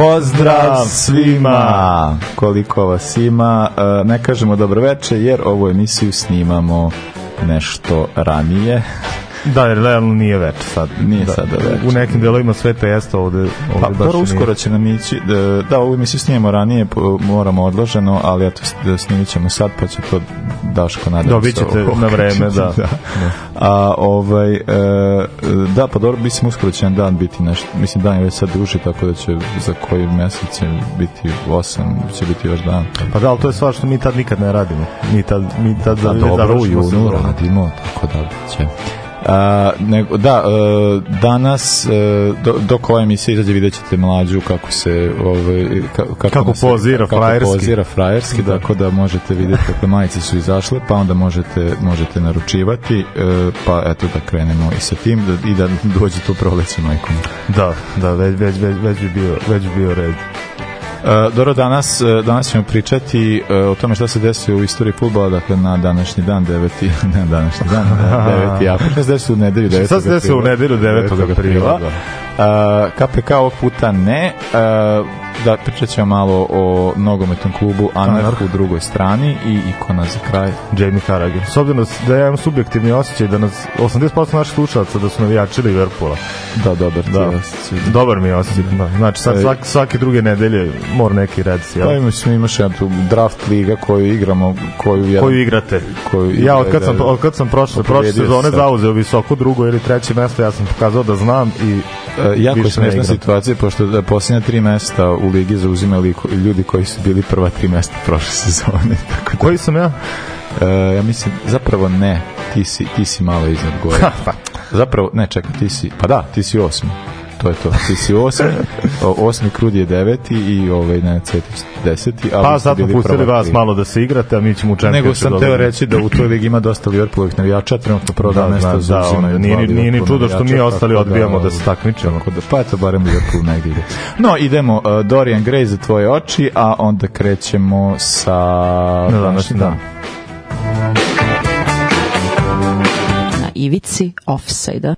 Pozdrav svima! Koliko vas ima? E, Ne kažemo dobro veče jer ovu emisiju snimamo nešto ranije. Da, jer realno nije več sad. Nije da, sada veče. U nekim delovima sveta jeste ovde, ovde Pa, baš dobro, nije. uskoro će nam ići, da, da ovu emisiju snimamo ranije, po- moramo odloženo, ali eto, s- da snimit ćemo sad, pa će to Daško nadam Dobit ćete na vreme, da. da. A, ovaj, e, da, pa dobro, mislim, uskoro će jedan dan biti nešto, mislim, dan je već sad duži, tako da će za koji mesec će biti osam, će biti još dan. Pa da, ali to je stvar što mi tad nikad ne radimo. Mi tad, mi tad Da, već dobro, u junu radimo, tako da će. A, nego, da, e, danas, e, do, dok ova emisija izađe, vidjet ćete mlađu kako se, ovaj, ka, kako, Kako nas- pozira kako frajerski. pozira frajerski, da. tako da možete vidjeti kako majice su izašle, pa onda možete, možete naručivati, e, pa eto da krenemo i sa tim da, i da dođe tu proleće majkom. Da, da, već, već, već, već bi bio, već bi bio red. Uh, dobro, danas, e, danas ćemo pričati e, o tome šta se desilo u istoriji futbola, dakle na današnji dan, 9. ne na današnji dan, ne, 9. april, šta se desilo u nedelju 9. Šta se desilo u nedelju 9. aprila? Uh, KPK ovog puta ne, uh, da pričat ćemo malo o nogometnom klubu Anarh u drugoj strani i ikona za kraj. Jamie Carragher. S obzirom da da ja imam subjektivni osjećaj da nas 80% naših slušalaca da su navijači Liverpoola. Da, dobar Da. osjećaj. Dobar mi je osjećaj. Da. Znači sad E, svaki, svake druge nedelje mora neki red si, Pa imaš, imaš jedna tu draft liga koju igramo, koju jedan, Koju igrate? koju Ja igra- od kad sam da, od kad sam prošle prošle sezone zauzeo visoko drugo ili treće mesto, ja sam pokazao da znam i jako je smešna situacija, pošto da posljednja tri mesta u ligi zauzimali ljudi koji su bili prva tri mesta prošle sezone. Tako da, koji sam ja? e, ja mislim, zapravo ne, ti si, ti si malo iznad gore. Pa, zapravo, ne, čekaj, ti si, pa da, ti si osmi. To je to. Ti si osmi, osmi Krud je deveti i ovaj, ne, Cvetić deseti. Ali Pa sad smo pustili vas tri. malo da se igrate, a mi ćemo u Nego Championship sam teo reći da u toj ligi ima dosta Liverpoolovih navijača, trenutno prvo Da, da, mesto da, zauzimaju ono, nije dva ni- nije ni čudo što mi ostali tako odbijamo da se ovaj, takmičimo. Tako da, pa eto, barem Liverpool negdje ide. No, idemo, uh, Dorian Gray za tvoje oči, a onda krećemo sa... Na današnji dan. Na ivici offside-a.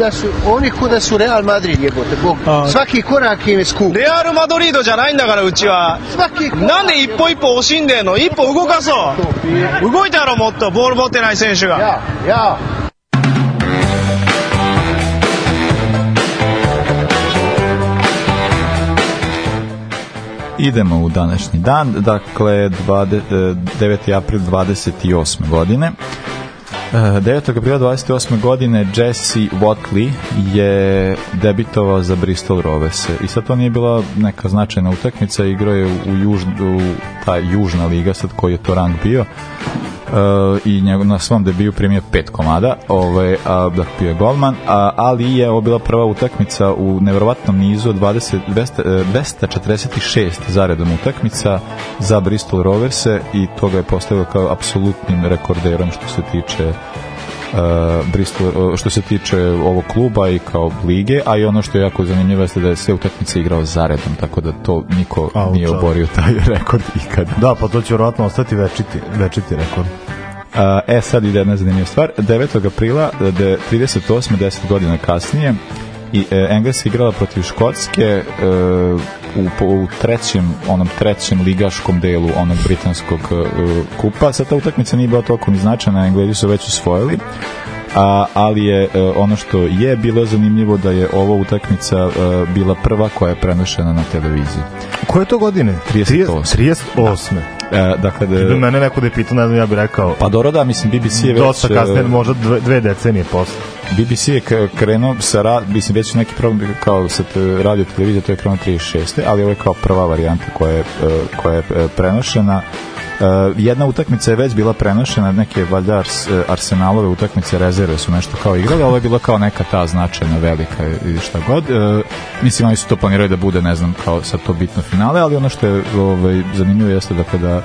Da su oni ko da su Real Madrid jebote, Bog. Svaki korak im je skup. レアル・マドリードじゃないんだからうちは Svaki. なんで一歩一歩惜しんでんの一歩動かそう動いたやろもっとボール持ってない選手が Ja, ja. Idemo u današnji dan, dakle dvade, e, 9. april 28. godine. E, 9. aprila 28. godine Jesse Watley je debitovao za Bristol Rovers i sad to nije bila neka značajna utakmica, igrao je u, juž, u ta južna liga, sad koji je to rang bio i njegov, na svom debiju primio pet komada, ovaj, a, da bio je golman, a, ali je ovo bila prva utakmica u nevjerovatnom nizu od 20, 200, e, 246 zaredom utakmica za Bristol Roverse i to ga je postavilo kao apsolutnim rekorderom što se tiče uh, Bristol, uh, što se tiče ovog kluba i kao lige, a i ono što je jako zanimljivo jeste da je sve utakmice igrao zaredom, tako da to niko A, nije oborio taj rekord ikada. Da, pa to će vjerojatno ostati večiti, večiti rekord. A, e, sad ide jedna zanimljiva stvar. 9. aprila, de, 38. 10 godina kasnije, i e, Engleska igrala protiv Škotske e, u, u trećem onom trećem ligaškom delu onog britanskog e, kupa. Sad ta utakmica nije bila toliko ni značajna, Englezi su već osvojili. A, ali je e, ono što je bilo zanimljivo da je ova utakmica e, bila prva koja je prenošena na televiziji. Koje to godine? 38. 38. E, dakle, Da da, mene neko da je pitao, ne znam, ja bih rekao, pa dobro da, mislim, BBC je već... dosta e, kasnije, možda dve, dve decenije posle. BBC je krenuo sa ra, mislim već neki problem kao sa radio televizije to je krenuo 36. ali ovo je kao prva varijanta koja je, e, koja je e, prenošena Uh, jedna utakmica je već bila prenošena, neke valjda ars, e, Arsenalove utakmice rezerve su nešto kao igrali, ovo je bila kao neka ta značajna, velika ili šta god. Mislim, oni su to planirali da bude, ne znam, kao sad to bitno finale, ali ono što je ovaj, zanimljivo jeste dakle da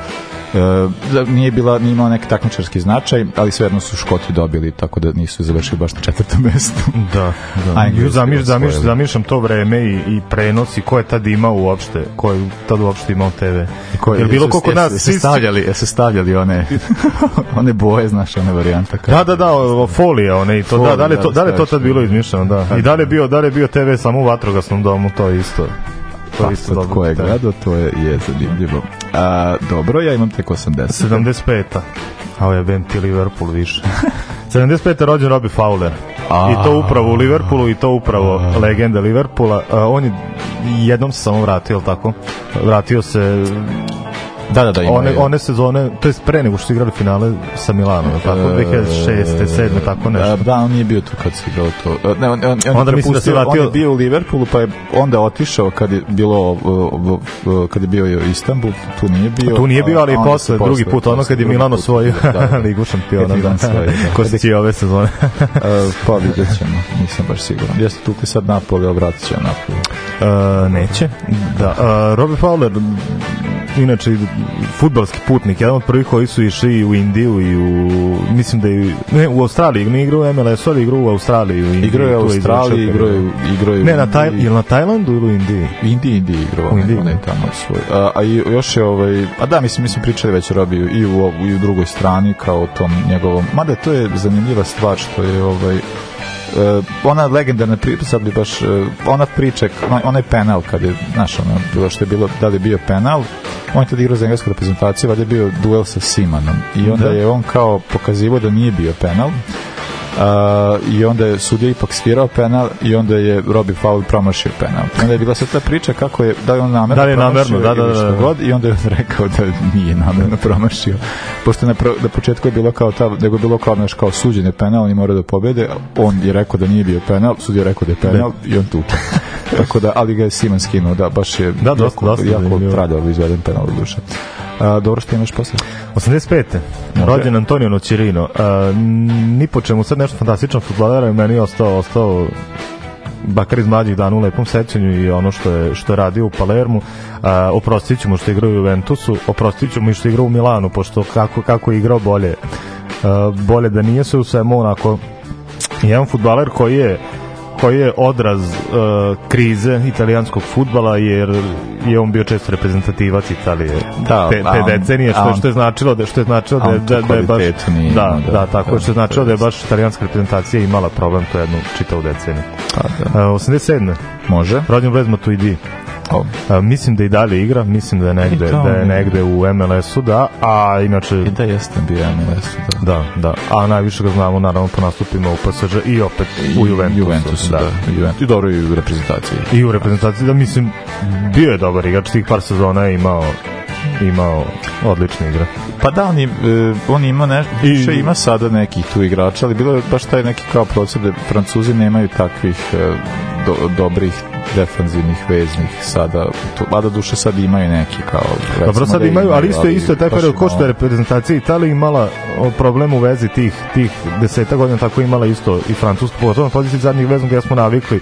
E, da nije bila nije imala neki takmičarski značaj, ali svejedno su Škoti dobili, tako da nisu završili baš na četvrtom mestu. Da, da. A Englezi Zamiš, zamiš, zamišljam to vreme i, i prenos i ko je tad imao uopšte, ko je tad uopšte imao TV. Ko Jer bilo ko kod nas, se stavljali, se stavljali one one boje, znaš, one varijanta. Da, da, da, folije one i to, da, da li je to, da, da li je to tad bilo izmišljeno, da. I da li je bio, da li je bio TV samo u vatrogasnom domu, to je isto. To Pa je isto dobro. ko je Da. gledao, to je, je zanimljivo. A, dobro, ja imam tek 80. 75. A ovo je Ben ti Liverpool više. 75. je rođen Robbie Fowler. I to upravo u Liverpoolu i to upravo legenda Liverpoola. A, on je jednom se samo vratio, tako? Vratio se Da, da, da, ima one, one sezone, to je pre nego što su igrali finale sa Milanom, tako? 2006. 7. tako nešto. E, Da, on nije bio tu kad se igrao to. E, Ne, on, on, on Onda je mislim da se vratio- On je bio u Liverpoolu, pa je onda otišao kad je bilo kad je bio Istanbul, tu nije bio. Tu nije bio, ali i posle, se drugi put, ono posle, kad je Milan osvojio da, da. ligu šampiona, da. da. Ko se će ove sezone. E, pa vidjet ćemo, nisam baš siguran. Jeste tukli sad Napoli, ali vratit će Napoli. Uh, neće. Da. Uh, Robbie Fowler, inače futbalski putnik, jedan od prvih koji su išli u Indiju i u, mislim da i, ne, u Australiji, ne igrao u MLS, ali igrao u Australiji. U Indiji, Igrao je u Australiji, igrao je, igrao je Ne, na, taj, ili na Tajlandu ili u Indiji? U Indiji, Indiji igrao, U Indiji, je da. tamo svoj. A, a i još je ovaj, a da, mislim, mi smo pričali već Robiju i u, i u drugoj strani kao o tom njegovom, mada to je zanimljiva stvar što je ovaj, ona legendarna priča, sad bi baš, uh, ona priča, onaj, onaj penal kad je, znaš, ono, bilo što je bilo, da li je bio penal, on je tada igrao za englesku reprezentaciju, valjda je bio duel sa Simanom i onda Da. je on kao pokazivo da nije bio penal, Uh, i onda je sudija ipak svirao penal i onda je Robbie Fowler promašio penal. Onda je bila sve ta priča kako je, da je on namerno Da li je namerno, da, da, što da. god i onda je on rekao da nije namerno promašio. Pošto na, pro, na početku je bilo kao ta, nego je bilo kao, naš, kao suđenje penal, oni moraju da pobede, on je rekao da nije bio penal, sudija je rekao da je penal i on tuče. Tako da, ali ga je Siman skinuo, da, baš je Da, dosta, jako, dosta jako zanimljivo. tradao izveden penal u duše. A, dobro što imaš posle? 85. Može. Rođen Antonio Nocerino. Uh, ni po čemu sad nešto fantastično futbolera, meni je ostao, ostao bakar iz mlađih dana u lepom sećanju i ono što je, što je radio u Palermu. Uh, oprostit ću mu što je igrao u Juventusu, oprostit ću mu i što je igrao u Milanu, pošto kako, kako je igrao bolje, uh, bolje da nije se u svemu onako jedan futbaler koji je koji je odraz uh, krize italijanskog futbala jer je on bio često reprezentativac Italije Da, te, te on- decenije što, što je značilo da što je značilo da, da, da je baš nije da, da, da, tako to- što je značilo da je jeste. baš italijanska reprezentacija imala problem to jednu čitavu deceniju. Pa, da. Uh, 87. Može? Rođen Blaise Matuidi. A, mislim da i dalje igra, mislim da je negde, da je negde u MLS-u, da, a inače I da jeste bio MLS-u, da. Da, da. A najviše ga znamo naravno po nastupima u PSG i opet u I Juventusu. Juventusu, da. I Juventus. I dobro i u reprezentaciji. I u reprezentaciji, da mislim, bio je dobar igrač, tih par sezona je imao imao odlične igre. Pa da, on, je, e, on ima ne, I- ima sada nekih tu igrača, ali bilo je baš taj neki kao proces da Francuzi nemaju takvih e, do, dobrih defanzivnih veznih sada, to, mada duše sad imaju neki kao Dobro, sad da imaju, ali isto je isto je taj period ko što je reprezentacija Italije imala problem u vezi tih tih deseta godina tako imala isto i Francuska, pogotovo na poziciji zadnjih veznog gde smo navikli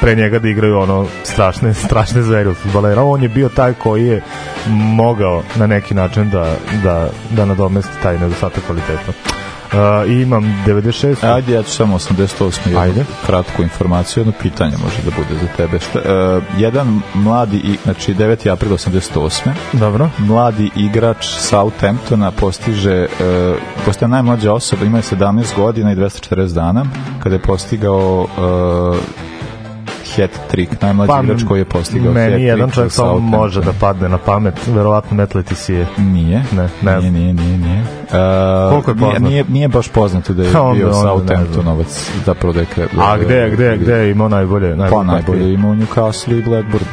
pre njega da igraju ono strašne strašne zveri od fudbalera. On je bio taj koji je mogao na neki način da, da, da nadomesti taj nedostatak kvaliteta. Uh, imam 96. Ajde, ja ću samo 88. jednu Ajde. kratku informaciju, jedno pitanje može da bude za tebe. Šta, e, jedan mladi, i, znači 9. april 88. Dobro. mladi igrač Southamptona postiže e, postaje najmlađa osoba, ima je 17 godina i 240 dana kada je postigao e, hat trick, najmlađi Pa, igrač koji je postigao Meni hat-trick jedan za čovjek samo može da padne na pamet, verovatno Matt Leticia. Nije. Ne, ne nije, nije, nije, nije. Uh, Koliko je nije, poznat? nije, nije baš poznato da je onda- bio. Southamptonovac, zapravo da je da A je- gde, gde, gde je imao najbolje? Pa najbolje ima u Newcastle i Blackburnu.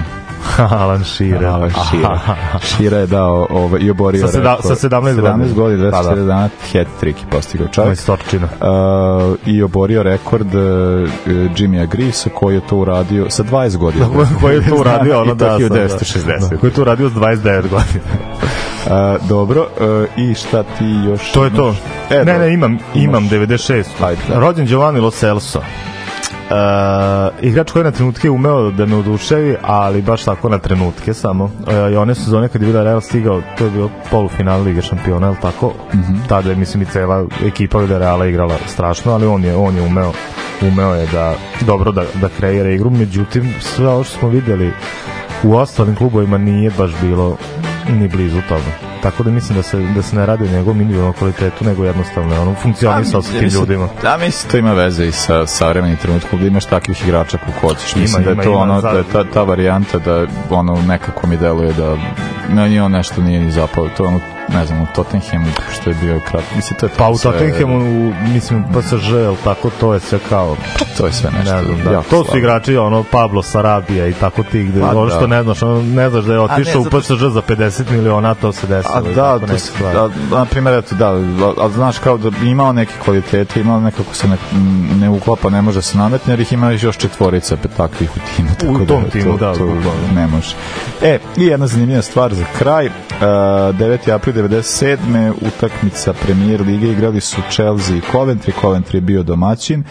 Alan Shearer. Alan Shearer. Shearer je dao ovaj, i oborio Sa rekord. sa 17 17 godina. godina, Pa 240 da. dana, hat trick je postigao čovjek. Majstorčina. Uh, i oborio rekord uh, Jimmy Agrisa koji je to uradio sa 20 godina. Koji je to uradio, ono I to da. 1960. Da, koji je to uradio s 29 godina. Uh, dobro, uh, i šta ti još To je to. imaš? E, ne, ne, imam, imam Imaš. 96. Ajde, da. Rođen Giovanni Lo Celso. Uh, igrač koji je na trenutke umeo da me oduševi, ali baš tako na trenutke samo. Uh, I one sezone kad je Villarreal stigao, to je bio polufinal Lige šampiona, je li tako? Mhm. Tada je, mislim, i cela ekipa Villarreala igrala strašno, ali on je, on je umeo umeo je da dobro da, da kreira igru, međutim sve ovo što smo videli u ostalim klubovima nije baš bilo ni blizu toga. Tako da mislim da se da se ne radi o njegovom individualnom kvalitetu, nego jednostavno je ono funkcionisao sa tim mislim- ljudima. Da, mislim, to ima veze i sa savremenim trenutkom, da imaš takvih igrača kako hoćeš. Ima, Mislim da je ima, to ima, ono, za- da je ta, ta varijanta da ono nekako mi deluje da meni on nešto nije ni zapao. To ono, ne znam, u Tottenhamu što je bio krat. Mislim, to je Pa u sve- Tottenhamu, u, mislim, PSG, jel tako, to je sve kao, To je sve nešto. ne znam, da. jako To su igrači, ono, Pablo Sarabija i tako ti, gde, Pa ono da. što ne znaš, ono, ne znaš da je otišao u PSG za 50 miliona, to se desilo. A da, to se, da, na primjer, eto, da, ali znaš kao da imao neke kvalitete, imao nekako se ne, ne uklapa, ne može se nametni, jer ih ima još četvorica takvih u timu. Tako tom da, timu, to, da, to bukvalno. ne može. E, i jedna zanimljiva stvar za kraj, uh, 9. april 97. utakmica premijer lige igrali su Chelsea i Coventry, Coventry je bio domaćin,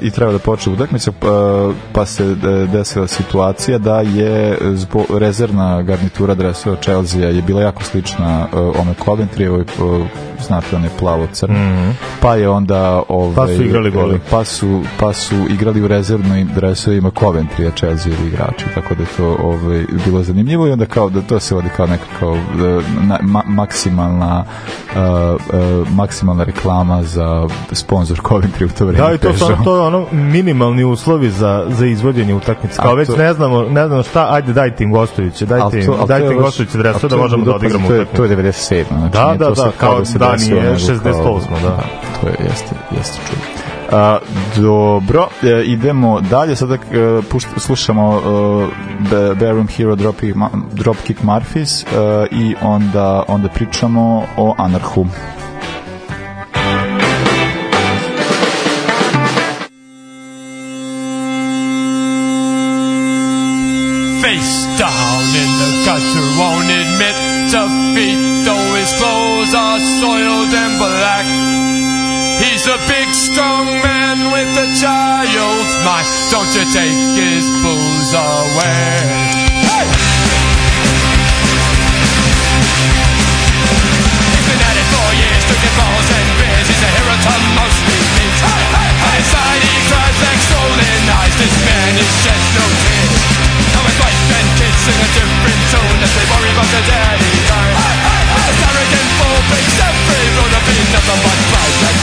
i treba da počne utakmica pa, pa se e, desila situacija da je zbo, rezervna garnitura dresova Chelsea je bila jako slična e, ome Coventry znate on je plavo crno mm -hmm. pa je onda ovaj, Pa su igrali goli. pa su, pa su igrali u rezervnim dresovima Coventry a Chelsea igrači tako da je to ovaj, bilo zanimljivo i onda kao da to se vodi kao neka kao e, na, ma, maksimalna uh, uh, maksimalna reklama za sponsor Coventry u to vreme Da, i to ono, Peugeot. to je ono minimalni uslovi za, za izvođenje utakmice. Kao već to- ne znamo, ne znamo šta, ajde dajte im gostujuće, dajte im, to- to dajte im dresove to da je možemo da odigramo to utakmicu. To je 97. Znači, Da, da, to da, kao se da, nije nego 68, da. To je, jeste, jeste čudo. A, dobro, e, idemo dalje, sada e, pušt, slušamo e, Baron Hero Dropkick, Dropkick Murphys e, i onda, onda pričamo o Anarhu. soiled and black. He's a big strong man with a child's mind. Don't you take his booze away. He's been at it for years drinking balls and beers He's a hero to most meetings hey, hey, hey. Inside he cries like swollen eyes This man is shed no tears Now his wife and kids sing a different tune As they worry about their daddy dying nothing mais bullshit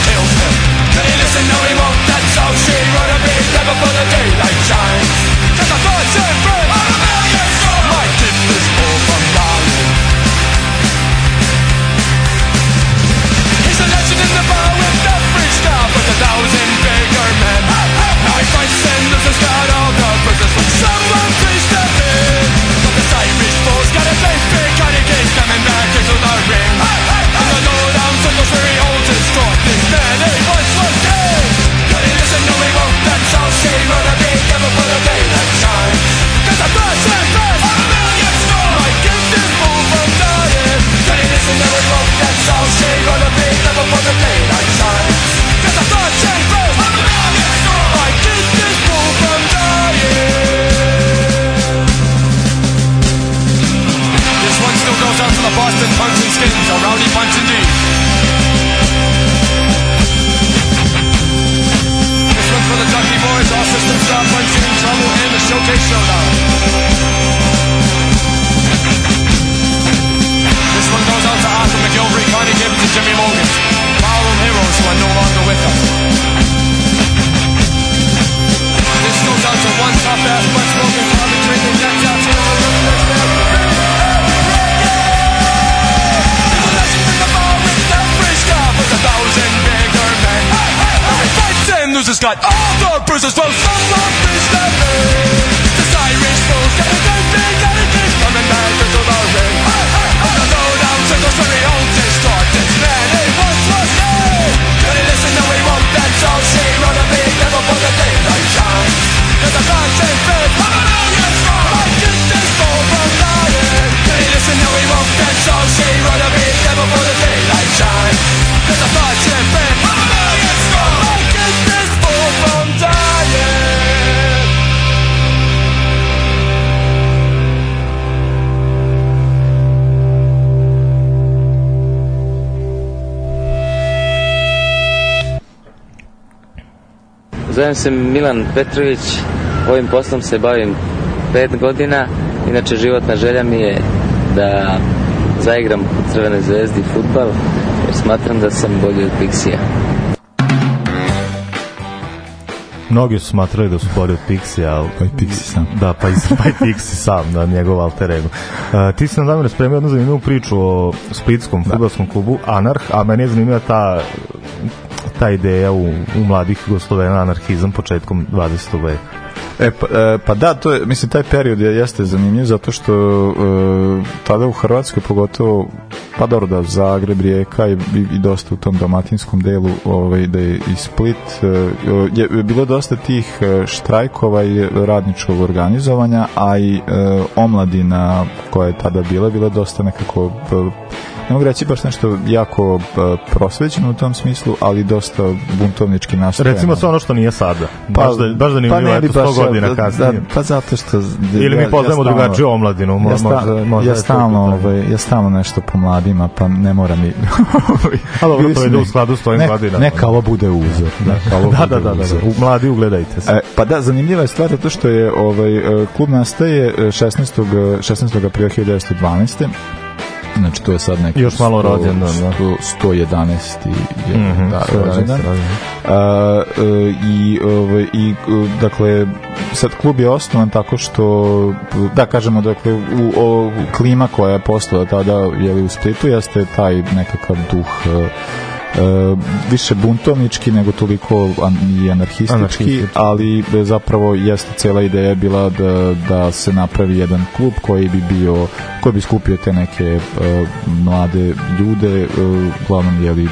Zovem se Milan Petrović, ovim poslom se bavim pet godina. Inače, životna želja mi je da zaigram u Crvenoj zvezdi futbal, jer smatram da sam bolji od Pixija. Mnogi su smatrali da su bolji od Pixi, ali... Pa i Pixi sam. Da, pa i, pa i Pixi sam, da, njegov alter ego. Uh, ti si nam damir spremio jednu zanimljivu priču o splitskom da. futbolskom klubu Anarh, a meni je zanimljiva ta ta ideja u, u mladih Jugoslovena anarhizam početkom 20. veka. E, pa, e, pa da, to je, mislim, taj period je, jeste zanimljiv zato što e, tada u Hrvatskoj pogotovo, pa dobro da, Zagreb, Rijeka i, i, i dosta u tom dalmatinskom delu, ovaj, da je i Split, e, je bilo dosta tih e, štrajkova i radničkog organizovanja, a i e, omladina koja je tada bila, bila dosta nekako e, ne mogu reći baš nešto jako uh, prosvećeno u tom smislu, ali dosta buntovnički nastrojeno. Recimo sve ono što nije sada. Pa, baš da, baš da nije pa ne eto, 100 baš, godina da, kasnije. Da, pa zato što... Ili mi poznajemo ja drugačiju omladinu. Mo, Ja, sta, možda, možda ja, to stalno, ovaj, ja stalno nešto po mladima, pa ne mora mi... Ali dobro, to ide u skladu s tvojim godinama. Neka ovo bude uzor. Da, da, da, da, uzor. da. U mladi ugledajte se. E, pa da, zanimljiva je stvar zato što je ovaj e, klub nastaje e, 16. e, 16. aprila 1912. Znači to je sad neki Još malo 100 rođendan, da. 100 111. je Mhm, da, 111. rođendan. A, e, i, ovaj, i dakle sad klub je osnovan tako što da kažemo dakle u, o, klima koja je postala tada je u Splitu jeste taj nekakav duh e, više buntovnički nego toliko an, i anarhistički, Anarhistički. ali e, zapravo jeste cela ideja bila da, da se napravi jedan klub koji bi bio koji bi skupio te neke e, mlade ljude e, uglavnom jeli e,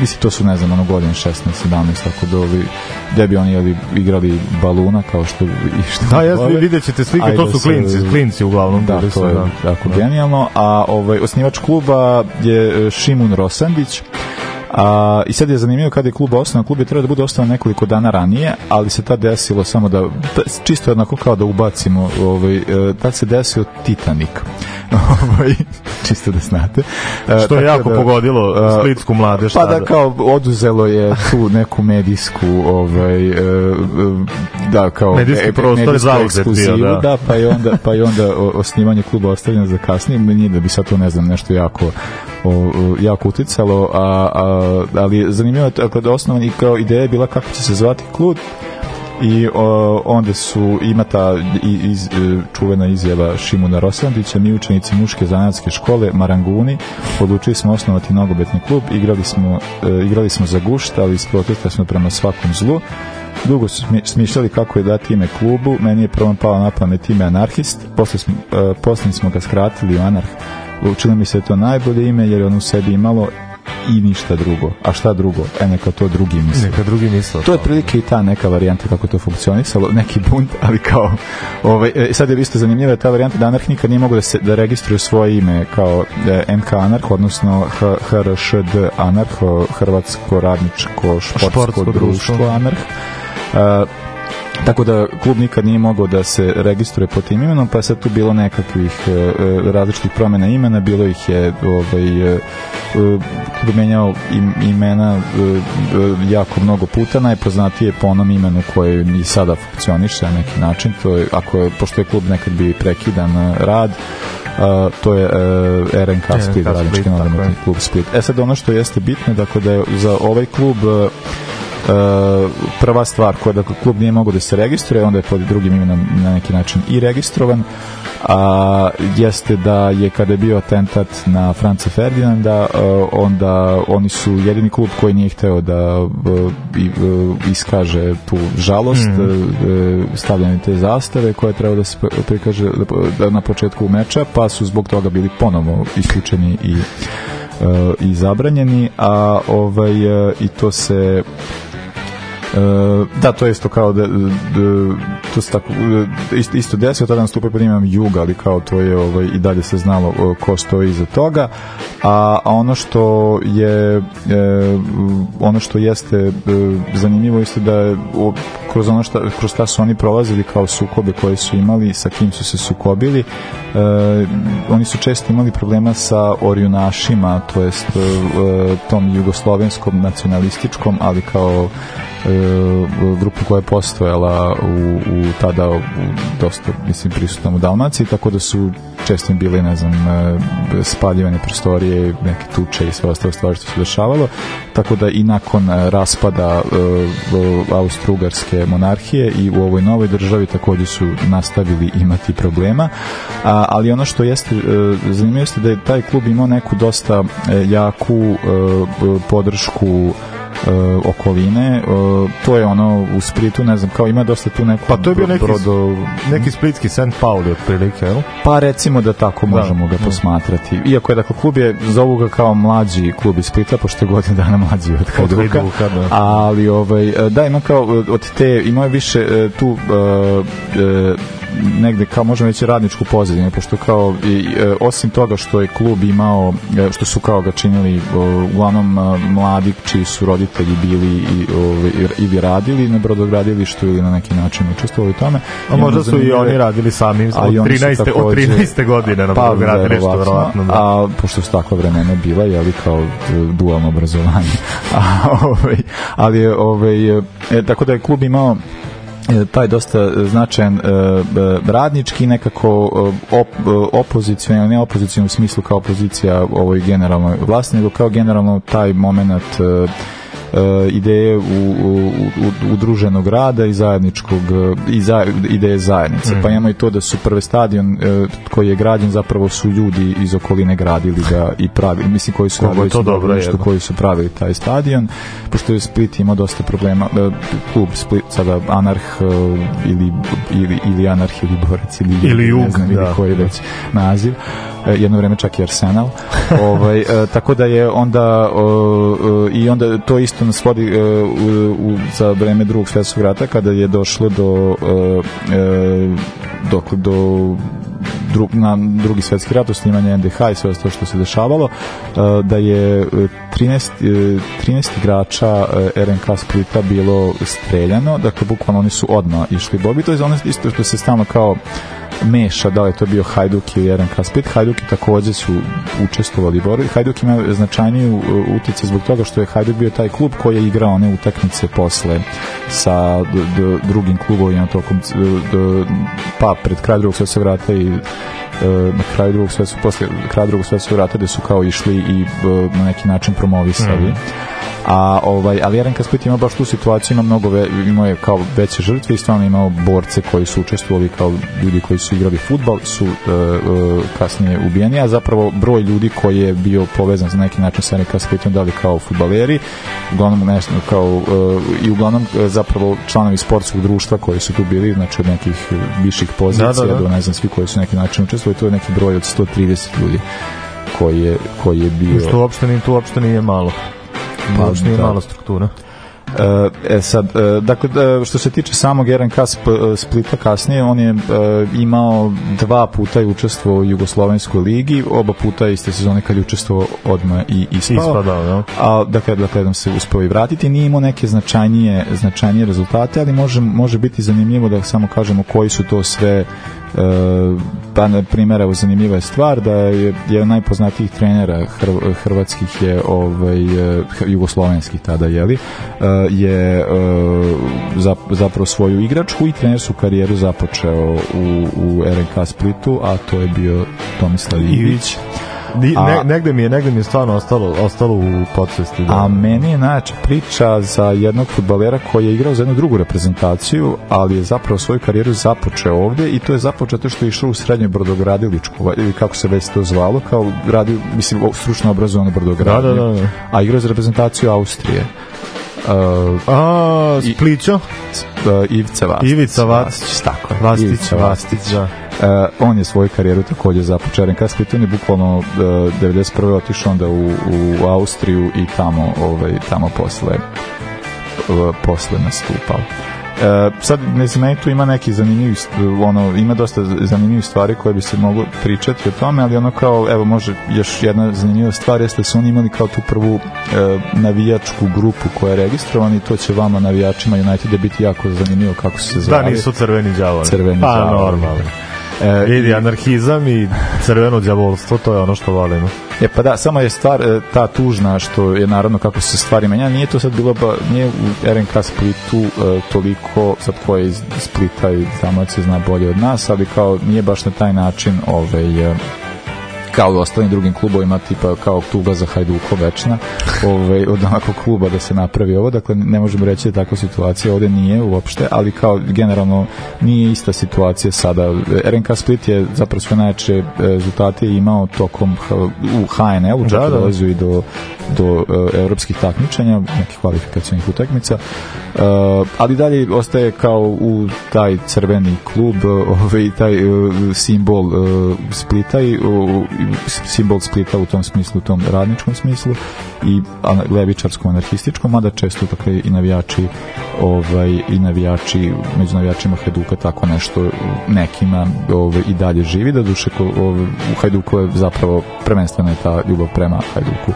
mislim to su ne znam ono godine 16 17 tako da ovi gde bi oni jeli igrali baluna kao što i što Da, ja vidjet ćete slike, Ajde to su se- klinci, klinci uglavnom. Da, to je jako genijalno. A ovaj, osnivač kluba je Šimun Rosandić. A, I sad je zanimljivo kada je klub osnovan, klub je trebao da bude osnovan nekoliko dana ranije, ali se tad desilo samo da, da čisto jednako kao da ubacimo, ovaj, tad se desio Titanic. ovaj, čisto da znate. E, Što je jako da- pogodilo e, splitsku mladež. pa da kao oduzelo je tu neku medijsku ovaj da kao Medijski e, prostor zauzet bio, da. da pa i onda pa i onda osnivanje kluba ostavljeno za kasnije nije da bi sad to ne znam nešto jako o, jako uticalo a, a, ali zanimljivo je dakle, da osnovan i kao ideja je bila kako će se zvati klub i o, onda su ima ta iz, e, čuvena izjava Šimuna Rosandića mi učenici muške zanatske škole Maranguni odlučili smo osnovati nogometni klub igrali smo, e, igrali smo za gušt ali iz protesta smo prema svakom zlu. Dugo su smi- smišljali kako je dati ime klubu meni je prvo palo na pamet ime anarhist posle smo, e, posle smo ga skratili u anarh učinilo mi se to najbolje ime jer je ono u sebi imalo i ništa drugo. A šta drugo? E, neka to drugi misle. Neka drugi misle. To je prilike i ta neka varijanta kako to funkcionisalo, neki bunt, ali kao ovaj e, sad je isto zanimljiva ta varijanta da anarh nikad nije mogao da se da registruje svoje ime kao e, MK anarh, odnosno H- HRŠD anarh, Hrvatsko radničko športsko, Športsko društvo. društvo anarh. E, tako da klub nikad nije mogao da se registruje pod tim imenom, pa je sad tu bilo nekakvih e, e, različitih promjena imena, bilo ih je ovaj, e, e, klub menjao im, imena e, e, jako mnogo puta, najpoznatije je po onom imenu koje i sada funkcioniše na neki način, to je, ako je, pošto je klub nekad bi prekidan rad, a, to je e, RNK Split, RNK radnički Split, tako nogometni klub Split. E sad ono što jeste bitno, dakle da je za ovaj klub prva stvar koja dakle klub nije mogao da se registruje, onda je pod drugim imenom na neki način i registrovan a, jeste da je kada je bio atentat na Franca Ferdinanda a, onda oni su jedini klub koji nije hteo da a, i, a, iskaže tu žalost mm. stavljanje te zastave koje treba da se prikaže da na početku meča pa su zbog toga bili ponovo isključeni i i zabranjeni a ovaj i to se da, to je isto kao da, da to se tako isto, isto desio, tada nastupio pod imenom Juga, ali kao to je ovaj, i dalje se znalo ko stoji iza toga. A, a ono što je e, ono što jeste e, zanimljivo isto da je o, kroz ono šta, kroz šta su oni prolazili kao sukobe koje su imali, sa kim su se sukobili, e, oni su često imali problema sa orjunašima, to jest e, tom jugoslovenskom nacionalističkom, ali kao e, grupu koja je postojala u, u tada u, dosta mislim prisutnom u Dalmaciji tako da su često im bile ne znam e, spaljivane prostorije neke tuče i sve ostale stvari što se dešavalo. Tako da i nakon e, raspada e, Austro-Ugarske monarhije i u ovoj novoj državi takođe su nastavili imati problema. Ali ono što jeste zanimljivo jeste da je taj klub imao neku dosta jaku podršku uh, okoline uh, to je ono u Splitu ne znam kao ima dosta tu neko pa to je bio neki, brodo... neki splitski St. Pauli otprilike jel? pa recimo da tako da. možemo da, ga posmatrati iako je dakle klub je zovu ga kao mlađi klub iz Splita pošto je godinu dana mlađi od Hajduka da. ali ovaj, da ima kao od te ima više tu uh, uh, negde kao možemo reći radničku pozadinu pošto kao i, e, osim toga što je klub imao e, što su kao ga činili uglavnom e, mladi čiji su roditelji bili i ovaj, ili radili na brodogradilištu ili na neki način učestvovali u tome a možda su i oni radili sami od 13. Takođe, od 13. godine na pa, brodogradilištu verovatno da. a pošto su takva vremena bila je li kao dualno obrazovanje a, ovaj, ali ovaj, e, tako da je klub imao taj dosta značajan e, radnički nekako e, op, opozicijan, ne opozicijan u smislu kao opozicija ovoj generalnoj vlasti, nego kao generalno taj moment E, ideje u, u, u, udruženog rada i zajedničkog i za, ideje zajednice. Mm. Pa imamo i to da su prve stadion e, koji je građen zapravo su ljudi iz okoline gradili ga i pravili, mislim koji su radili to dobro nešto koji su pravili taj stadion, pošto je Split imao dosta problema, e, klub Split sada Anarh ili, ili, ili Anarh ili Borac ili, ili Jug, ne znam, ili da. koji već naziv jedno vreme čak i Arsenal. ovaj, e, tako da je onda i onda to isto nas vodi e, u, u, za vreme drugog svetskog rata kada je došlo do e, dok, do dru, na drugi svetski rat, snimanje NDH i sve to što se dešavalo, da je 13, 13 igrača RNK Splita bilo streljano, dakle bukvalno oni su odmah išli Bobi, to je ono isto što se stalno kao meša, da li je to bio Hajduk ili RNK Split. Hajduki takođe su učestvovali borbi. Hajduk ima značajniju utice zbog toga što je Hajduk bio taj klub koji je igrao one utakmice posle sa d, d, drugim klubovima tokom d, pa pred kraj drugog svetskog rata i uh, na kraju drugog svetskog posle kraja drugog svetskog rata gde su kao išli i uh, na neki način promovisali. Mm a ovaj ali RNK Split ima baš tu situaciju ima mnogo ve, ima je kao veće žrtve i stvarno imao borce koji su učestvovali kao ljudi koji su igrali fudbal su uh, uh, kasnije ubijeni a zapravo broj ljudi koji je bio povezan za neki način sa RNK Splitom da li kao fudbaleri uglavnom nešto kao uh, i uglavnom zapravo članovi sportskog društva koji su tu bili znači od nekih viših pozicija da, da, da. do ne znam svi koji su neki način učestvovali to je neki broj od 130 ljudi koji je, koji je bio... Što uopšte nije, tu uopšte nije malo. Pa, Baš nije da. mala struktura. E, e sad, e, dakle, e, što se tiče samog RNK Splita kasnije, on je imao dva puta i učestvovao u Jugoslovenskoj ligi, oba puta iste sezone kad je učestvovao odmah i ispao. Ispadao, da. A, dakle, dakle, da se uspeo i vratiti, nije imao neke značajnije, značajnije rezultate, ali može, može biti zanimljivo da samo kažemo koji su to sve pa na primjer evo zanimljiva je stvar da je jedan najpoznatijih trenera hrvatskih je ovaj jugoslovenskih tada je li? Je zapravo svoju igračku i trenersku karijeru započeo u, u RNK Splitu a to je bio Tomislav Ivić ne, negde mi je, negde mi je stvarno ostalo, ostalo u podsvesti. Da. A meni je najjača priča za jednog futbalera koji je igrao za jednu drugu reprezentaciju, ali je zapravo svoju karijeru započeo ovde i to je započeo to što je išao u srednjoj brodogradiličku, ili kako se već to zvalo, kao radio, mislim, stručno obrazovano brodogradnje. Da, da, da, da. A igrao za reprezentaciju Austrije. Uh, A, Splićo? uh, Ivica Vastić. Ivica Vastić. tako je. Vastić, Ivica Vastić, da. Uh, on je svoju karijeru takođe započeo. RNK Split on je bukvalno uh, 91. otišao onda u, u Austriju i tamo, ovaj, tamo posle uh, posle nastupao. E, sad, ne znam, meni tu ima neki zanimljivi, ono, ima dosta zanimljivih stvari koje bi se moglo pričati o tome, ali ono kao, evo, može još jedna zanimljiva stvar jeste da su oni imali kao tu prvu e, navijačku grupu koja je registrovana i to će vama navijačima Uniteda biti jako zanimljivo kako su se Da, zvali. nisu crveni đavoli. Crveni pa, đavoli. normalno. E, Vidi, anarhizam i crveno đavolstvo, to je ono što volimo. E pa da, samo je stvar e, ta tužna što je naravno kako se stvari menjali, nije to sad bilo ba, nije u RNK Splitu e, toliko, sad ko je iz Splita i Dalmacije zna bolje od nas, ali kao nije baš na taj način ovaj, e, kao u ostalim drugim klubovima, tipa kao tuga za Hajduko večna, ovaj, od onakog kluba da se napravi ovo, dakle ne možemo reći da takva situacija, ovde nije uopšte, ali kao generalno nije ista situacija sada. RNK Split je zapravo sve najjače e, rezultate imao tokom u HNL-u, čak Da, da, da. i do, do uh, evropskih takmičenja, nekih kvalifikacijnih utakmica, uh, ali dalje ostaje kao u taj crveni klub, ovaj, taj uh, simbol uh, Splita i uh, simbol Splita u tom smislu, u tom radničkom smislu i levičarskom anarhističkom, mada često dakle i navijači ovaj i navijači među navijačima Hajduka tako nešto nekima ovaj i dalje živi. Da duše ovaj, u Hajduku je zapravo prvenstveno je ta ljubav prema Hajduku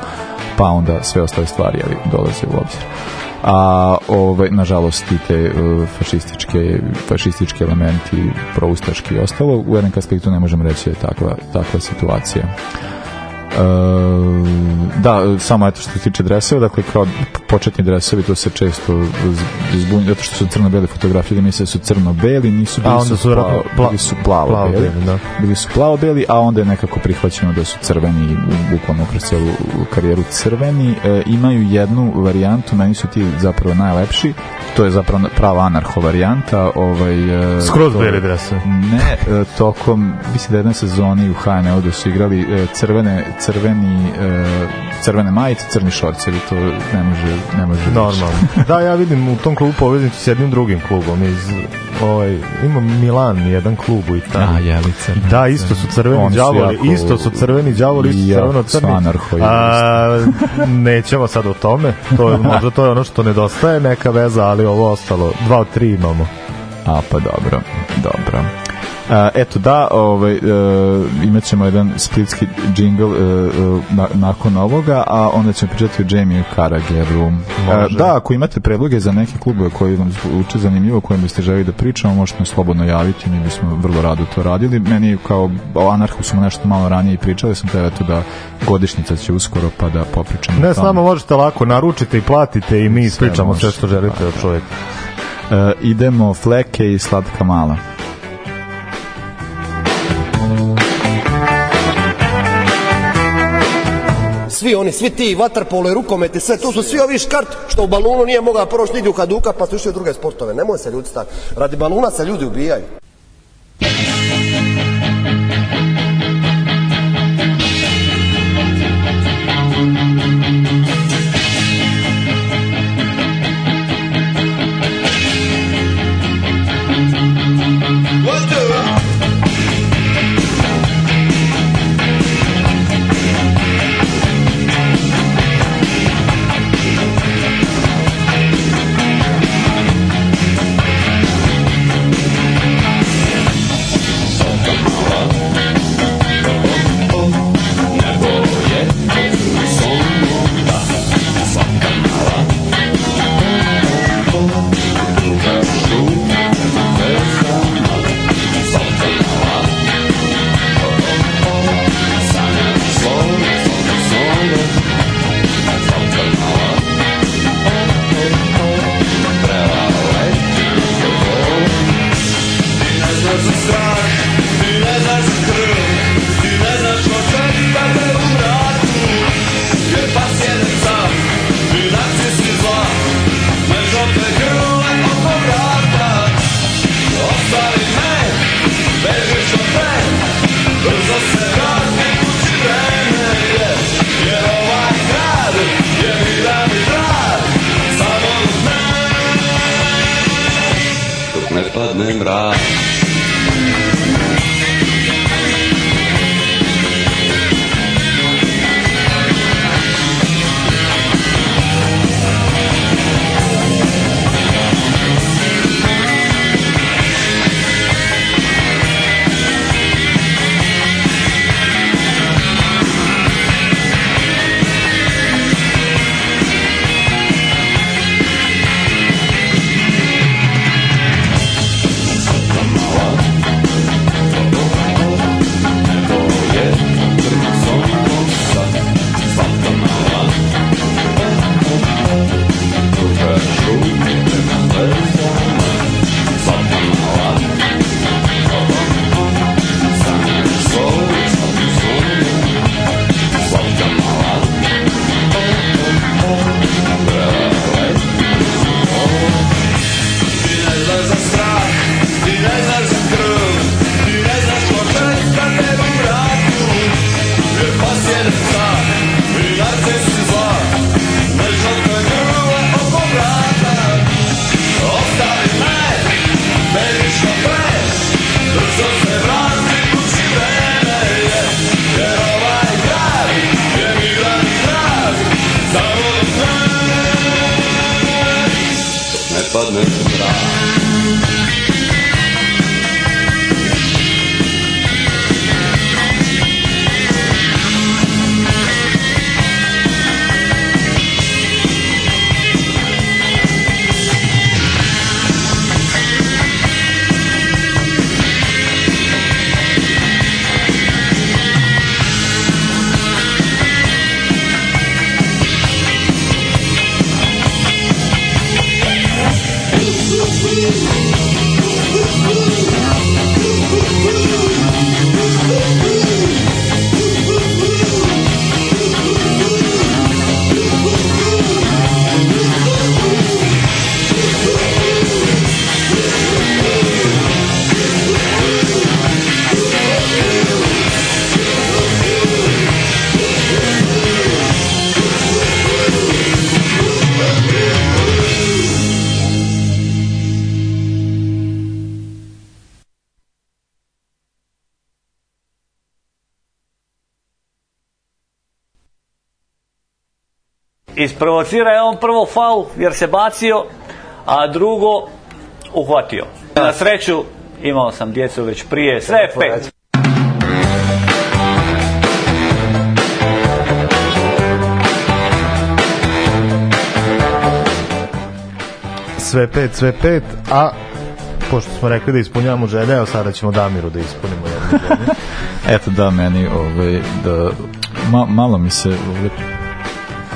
pa onda sve ostale stvari ali dolaze u obzir a ovaj nažalost i te uh, fašističke fašistički elementi proustaški i ostalo u RNK Splitu ne možemo reći da je takva, takva situacija. E, da, samo eto što se tiče dreseva, dakle kao početni dresovi, to se često zbunju, zato što su crno-bele fotografije, da misle da su crno-beli, nisu bili A onda su plavo, pla- bili su plavo-beli, plavo-beli, da. bili su plavo-beli, a onda je nekako prihvaćeno da su crveni, bukvalno kroz cijelu karijeru crveni. E, imaju jednu varijantu, meni su ti zapravo najlepši, to je zapravo prava anarho varijanta. Ovaj, e, Skroz to- beli dresovi. Ne, e, tokom, mislim da jednoj sezoni u HNL da su igrali e, crvene, crveni, e, crvene majice, crni šorcevi, to ne može, ne može. Normalno. da, ja vidim u tom klubu poveznicu s jednim drugim klubom iz ovaj ima Milan jedan klub u Italiji. jelice. Da, isto su crveni đavoli, isto su crveni đavoli, isto crveno crni. A, nećemo sad o tome, to je, možda to je ono što nedostaje, neka veza, ali ovo ostalo, dva od tri imamo. A, pa dobro, dobro. A, eto da, ovaj, e, imat ćemo jedan splitski džingl e, e, na, nakon ovoga, a onda ćemo pričati o Jamie Karageru. E, Može. da, ako imate predloge za neke klubove koji vam zvuče zanimljivo, kojim biste želi da pričamo, možete nas slobodno javiti, mi bismo vrlo rado to radili. Meni kao o Anarhu smo nešto malo ranije i pričali, sam te eto da godišnjica će uskoro pa da popričamo. Ne, s nama možete lako, naručite i platite i mi ispričamo sve što želite od čovjeka. E, idemo Fleke i Slatka Mala. Svi oni, svi ti vaterpolo i rukometi, sve, to su svi ovi škart što u balunu nije mogao proći nigdje u Haduka pa su išli u druge sportove. Nemoj se ljudi staviti. Radi baluna se ljudi ubijaju. Isprovocira je on prvo faul jer se bacio, a drugo uhvatio. Na sreću imao sam djecu već prije, sve je pet. Sve pet, sve pet, a pošto smo rekli da ispunjavamo želje, evo sada ćemo Damiru da ispunimo jednu želju. Eto da, meni ovaj, da, ma, malo mi se ovaj,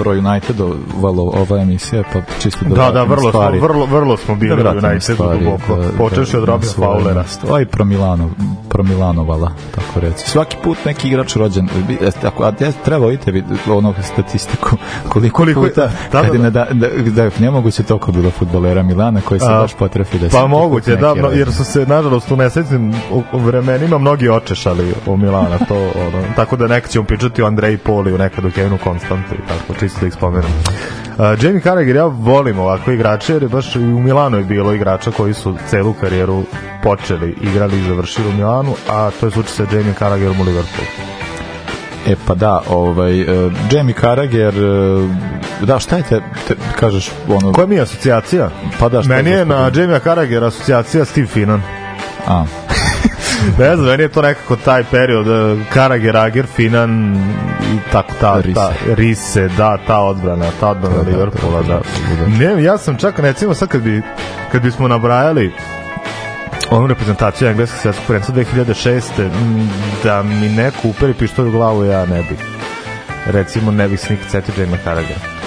pro Unitedovalo ova emisija, pa čisto da Da, da, vrlo smo, stvari. vrlo, vrlo smo bili Da u stvari, duboko. da- Počeš da- od Robin Fowlera. Aj, pro Milano, pro Milanovala, tako reći. Svaki put neki igrač rođen, vi- jeste, ako, a ja treba vidite vi ono statistiku, koliko, Koliko puta, da, da, je da. na da, da, da, je nemoguće toliko bilo futbolera Milana koji se baš potrefi da se Pa moguće, da, no, jer su se, nažalost, u nesrećnim u- u vremenima mnogi očešali o Milana, to, ono, tako da neka ćemo pričati o Andreji Poli, u nekad o Kevinu Konstantu i tako, čisto da ih spomenem. Uh, Jamie Carragher, ja volim ovako igrače, jer je baš i u Milanu je bilo igrača koji su celu karijeru počeli, igrali i završili u Milanu, a to je slučaj sa Jamie Carragherom u Liverpoolu. E pa da, ovaj uh, Jamie Carragher uh, da šta je te, te kažeš ono Koja mi je asocijacija? Pa da, šta Meni je na gospodin? Jamie Carragher asocijacija Steve Finan. A, ne znam, meni je to nekako taj period eh, Karage, Rager, Finan i tako ta, Rise. ta Rise, da, ta odbrana, ta odbrana Da, da, Liverpoola, da, da. da. Ne, ja sam čak, recimo sad kad bi kad bismo nabrajali onu reprezentaciju engleskog svjetskog prvenstva 2006. m, da mi neko uperi pištolj u glavu, ja ne bih. Recimo, ne bih se nikad setio Jamie Carragher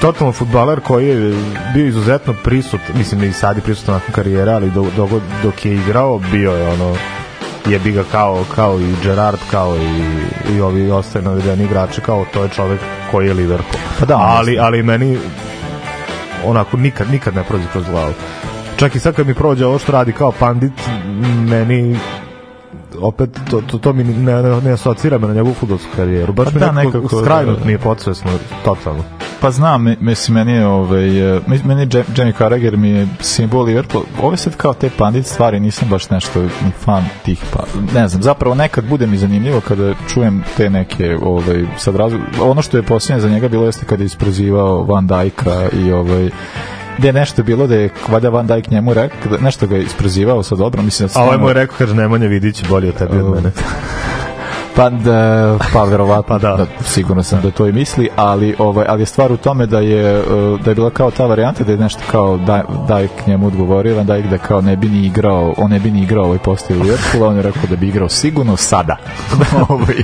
totalno futbaler koji je bio izuzetno prisut, mislim i sad je prisutan nakon karijera, ali dok, dok, dok je igrao bio je ono jebi ga kao, kao i Gerard, kao i, i ovi ostali navedeni igrači, kao to je čovek koji je Liverpool. Pa da, ali, ali meni onako nikad, nikad ne prođe kroz glavu. Čak i sad kad mi prođe ovo što radi kao pandit, meni opet to, to, to mi ne, ne, ne asocira me na njegovu futbolsku karijeru. Baš Pa mi da, nekako, nekako, skrajnut da. mi je podsvesno, totalno. Pa znam, mi- mislim, meni je, ovaj, meni je Jam- Jamie Carragher mi je simbol Liverpool. Ove sad kao te pandit stvari nisam baš nešto ni fan tih, pa ne znam, zapravo nekad bude mi zanimljivo kada čujem te neke, ovaj, sad razli... ono što je posljednje za njega bilo jeste kada je isprozivao Van Dijka i ovaj, gde je nešto bilo da je valjda Van Dijk njemu rekao, nešto ga je isprozivao sa dobro, mislim da A ovaj mu je rekao, kaže, Nemanja Vidić je bolji od tebi od mene. Pa da, pa verovatno, Pa da. da. sigurno sam da to i misli, ali ovaj ali je stvar u tome da je eh, da je bila kao ta varijanta da je nešto kao da da k njemu odgovorio, Dijk da kao ne bi ni igrao, on ne bi ni igrao ovaj postav u Liverpoolu, on je rekao da bi igrao sigurno sada. ovaj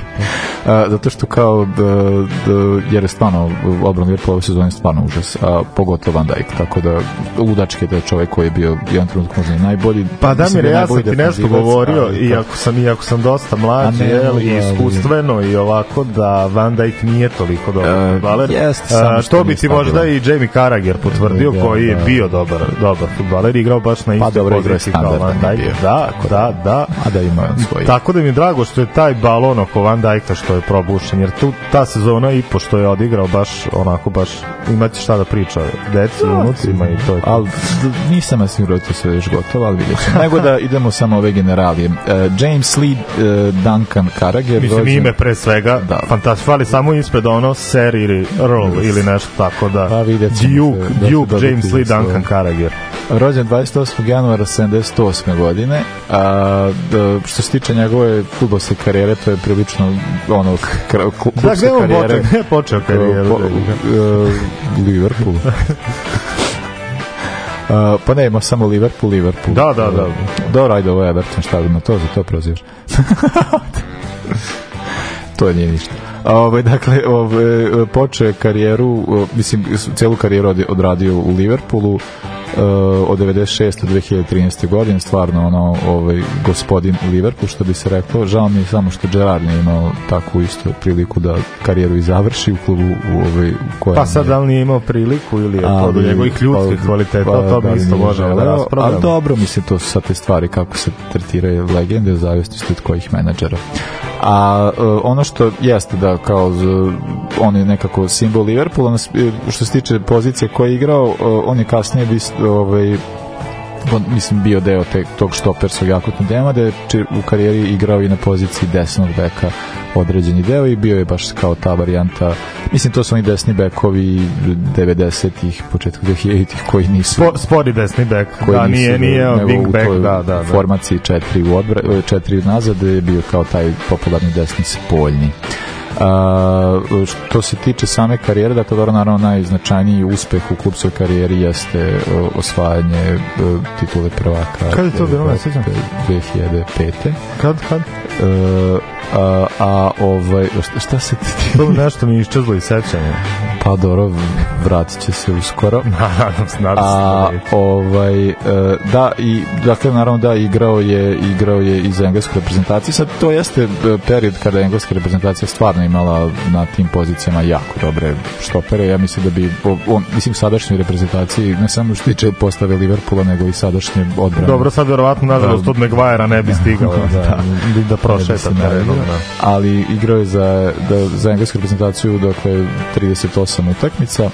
zato što kao da, da, jer je stvarno odbran Liverpoola ove sezone stvarno užas, a pogotovo Van Dijk, tako da ludački je da je čovjek koji je bio jedan trenutak možda i najbolji. Pa Damir, je ja sam ti nešto govorio, iako sam, iako sam dosta mlađi, A i iskustveno i ovako, da Van Dijk nije toliko dobar E, futbaler. E, što što bi ti možda i Jamie Carragher potvrdio, Da, koji je da. bio dobar, dobar futbaler, igrao baš na Pa istoj igrao poziciji kao Van Dijk. Da, da, da. a da ima svoj. Tako da mi je drago što je taj balon oko Van Dijka što je probušen, jer tu ta sezona i po što je odigrao baš onako baš imaće šta da priča deci, unucima i to je to. ali nisam ja siguran da to sve još gotovo, ali vidjet ćemo. Nego da idemo samo ove generalije. Uh, James Lee uh, Duncan Carragher. Mislim, rođen- ime pre svega, Da. fantastično, fali samo ispred ono Sir ili Earl ili nešto tako da. Pa vidjet Duke, da Duke James Lee Duncan. Carragher. rođen 28. januara 78. godine. A, d- što se tiče njegove futbolske karijere, to je prilično ono, kl- klubska Da, gde on karijera. Gde je počeo karijeru? Po- uh, Liverpool. Uh, pa ne, ima samo Liverpool, Liverpool. Da, da, da. Dobro, ajde, ovo je Everton, šta na to, za to prozivaš. to nije ništa. Ove, dakle, ove, počeo je karijeru, mislim, celu karijeru od- odradio u Liverpoolu, e, od 96. do 2013. godine, stvarno ono, ovaj, gospodin Liverpool, što bi se reklo, žao mi je samo što Gerard nije imao takvu isto priliku da karijeru i završi u klubu u, ovaj, kojem Pa sad da li nije imao priliku ili je to do njegovih ljudskih pa- kvaliteta, pa, to da bi li isto možemo da raspravljamo. Ali dobro, mislim, to su sad te stvari kako se tretiraju legende u zavisnosti od kojih menadžera. A e, ono što jeste da kao z- on je nekako simbol Liverpoola, e, što se tiče pozicije koje je igrao, e, on je kasnije bis, ovaj, mislim bio deo te, tog štoperskog jakutnog dema da je u karijeri igrao i na poziciji desnog beka određeni deo i bio je baš kao ta varijanta mislim to su oni desni bekovi 90-ih, početku 2000-ih koji nisu Spo, spori desni bek, koji da, nisu, nije, nije wing back, da, da, da. formaciji četiri, u odbra, četiri nazad je bio kao taj popularni desni spoljni. A, što se tiče same karijere, dakle, dobro, naravno, najznačajniji uspeh u klubskoj karijeri jeste osvajanje e, titule prvaka. Kad je to bilo, ne sjećam? 2005. Kad, kad? E, a, a ovaj, šta, šta se ti... To nešto mi je iščezlo iz sećanja. Pa dobro, vratit će se uskoro. Nadam se, nadam se. A da ovaj e, da i dakle naravno da igrao je igrao je i za englesku reprezentaciju. Sad to jeste e, period kada je engleska reprezentacija stvarno imala na tim pozicijama jako dobre štopere. Ja mislim da bi on mislim sadašnjoj reprezentaciji ne samo što tiče postave Liverpoola nego i sadašnje odbrane. Dobro, sad verovatno, nažalost, od Maguire ne bi stigao da, da, da prošeta terenom. Da. ali igrao je za, da, za englesku reprezentaciju dakle 38 utakmica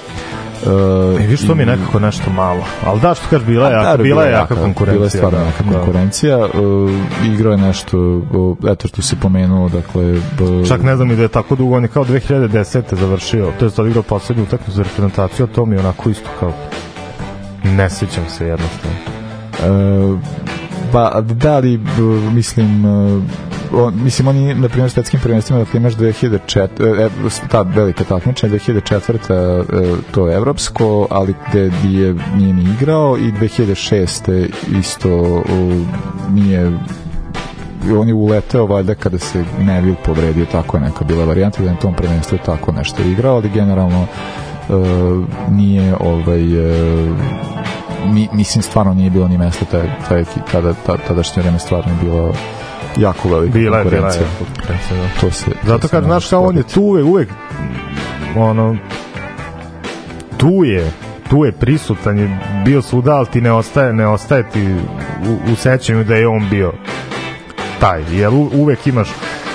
E, viš, to mi je nekako nešto malo. Ali da, što kažeš, bila je, jaka, Da, bila je jaka konkurencija. Bila je stvarno da, jaka da. konkurencija. Uh, igrao je nešto, uh, eto što si pomenuo, dakle... b- Čak ne znam i da je tako dugo, on je kao 2010. završio, to je odigrao poslednju utakmicu za reprezentaciju, a to mi je onako isto kao ne sjećam se jednostavno. Uh, pa da li mislim uh, on, mislim oni na primjer svetskim prvenstvima dakle imaš 2004 e, ta velika takmičenja 2004 e, to je evropsko ali gde nije, nije ni igrao i 2006 isto nije on je uleteo valjda kada se Neville povredio tako je neka bila varijanta da je na tom prvenstvu tako nešto igrao ali generalno uh, nije ovaj uh, mi, mislim stvarno nije bilo ni mesta taj, taj, tada, ta, tadašnje vreme stvarno je bilo jako velika Bila je, bila je. da. To se, to Zato kad, znaš, kao on je tu uvek, uvek ono, tu je, tu je prisutan je bio svuda, ali ti ne ostaje, ne ostaje ti u, u sećanju da je on bio taj, jer uvek imaš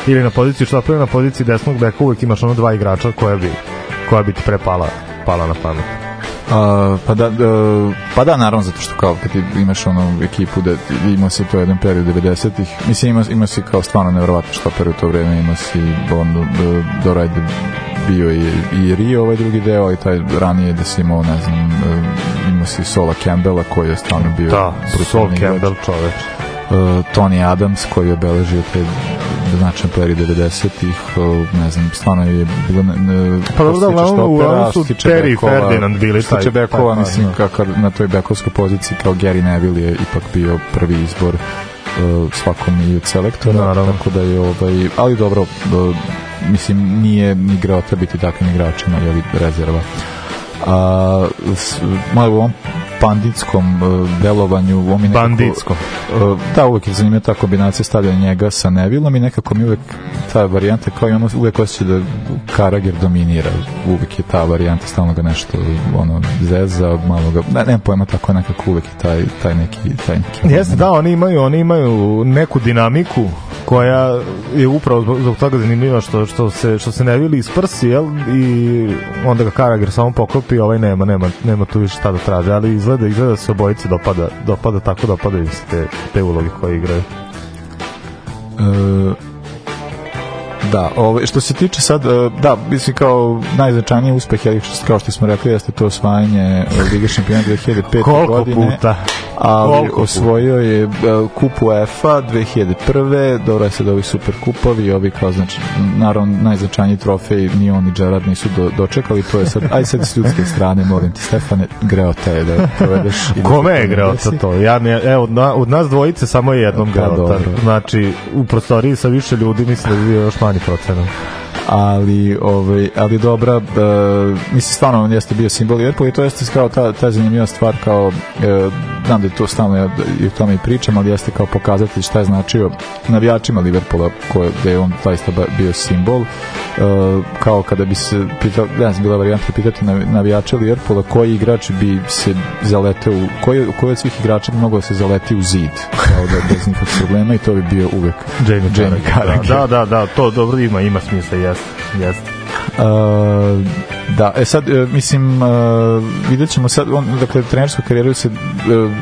ili na poziciji štopera na poziciji desnog beka uvek imaš ono dva igrača koja bi koja bi ti pre pala, pala na pamet. A, pa da, da, pa da, naravno, zato što kao kad imaš onu ekipu da ima si to jedan period 90-ih, mislim ima, ima si kao stvarno nevjerovatno štoper u to vreme, ima si on, do, do Rajde bio i, i Rio ovaj drugi deo, ali taj ranije da si imao, ne znam, e, imao si Sola Campbella koji je stvarno bio Da, Sol. Campbell čoveč. Uh, Tony Adams koji je obeležio te značajan period 90-ih, uh, ne znam, stvarno je bilo Pa što se tiče uglavnom, su što Terry bekova- Ferdinand bili Što taj- bekova, taj mislim, kako na toj bekovskoj poziciji kao Gary Neville je ipak bio prvi izbor uh, svakom i od selektora, Naravno. tako da je ovaj, ali dobro, uh, mislim, nije ni igrao treba biti takvim igračima, je rezerva. A, s, malo u ovom banditskom uh, delovanju on mi nekako, Banditskom. uh, da uvek je zanimljiva ta kombinacija stavljanja njega sa Nevillom i nekako mi uvek ta varijanta kao i ono uvek osjeća da Karager dominira uvek je ta varijanta stalno ga nešto ono zeza malo ga ne, nemam pojma tako nekako uvek je taj, taj neki taj neki Jeste, da, oni imaju, oni imaju neku dinamiku koja je upravo zbog, toga zanimljiva što, što, se, što se ne vili iz prsi, jel? I onda ga Karager samo poklopi, ovaj nema, nema, nema tu više šta da traže, ali izgleda, izgleda da se obojici dopada, dopada tako, dopadaju se te, te uloge koje igraju. E, da, ovaj, što se tiče sad, e, da, mislim kao najznačajniji uspeh, je, kao što smo rekli, jeste to osvajanje e, Lige šampiona 2005. Koliko godine. puta? Ali Koliko puta? osvojio je e, kupu UEFA 2001. Dobro je sad ovi super kupovi, ovi kao znači, naravno najznačajniji trofej ni on ni Gerard nisu do, dočekali, to je sad, aj sad s ljudske strane, molim ti Stefane, greo te da provedeš. i da Kome je greo desi. to? Ja ne, evo, na, od nas dvojice samo je jednom Pa, greo. Znači, u prostoriji sa više ljudi mislim da bi bio još manji procenat. ali ovaj ali dobra uh, mislim stvarno on jeste bio simbol Liverpoola i to jeste kao ta ta zanimljiva stvar kao uh, znam da je to stalno ja i o tome i pričam ali jeste kao pokazati šta je značio navijačima Liverpoola koje da je on zaista bio simbol uh, kao kada bi se pitao ne znam bila varijanta pitati navi- navijače Liverpoola koji igrač bi se zaleteo koji, koji od svih igrača bi mogao da se zaleti u zid kao da bez nikakvih problema i to bi bio uvek Jamie, Jamie. Carragher. Da, da, da, to dobro ima, ima smisla, jeste, jeste. Uh, da, e sad, e, mislim, uh, vidjet ćemo sad, on, dakle, trenersku karijeru se, uh,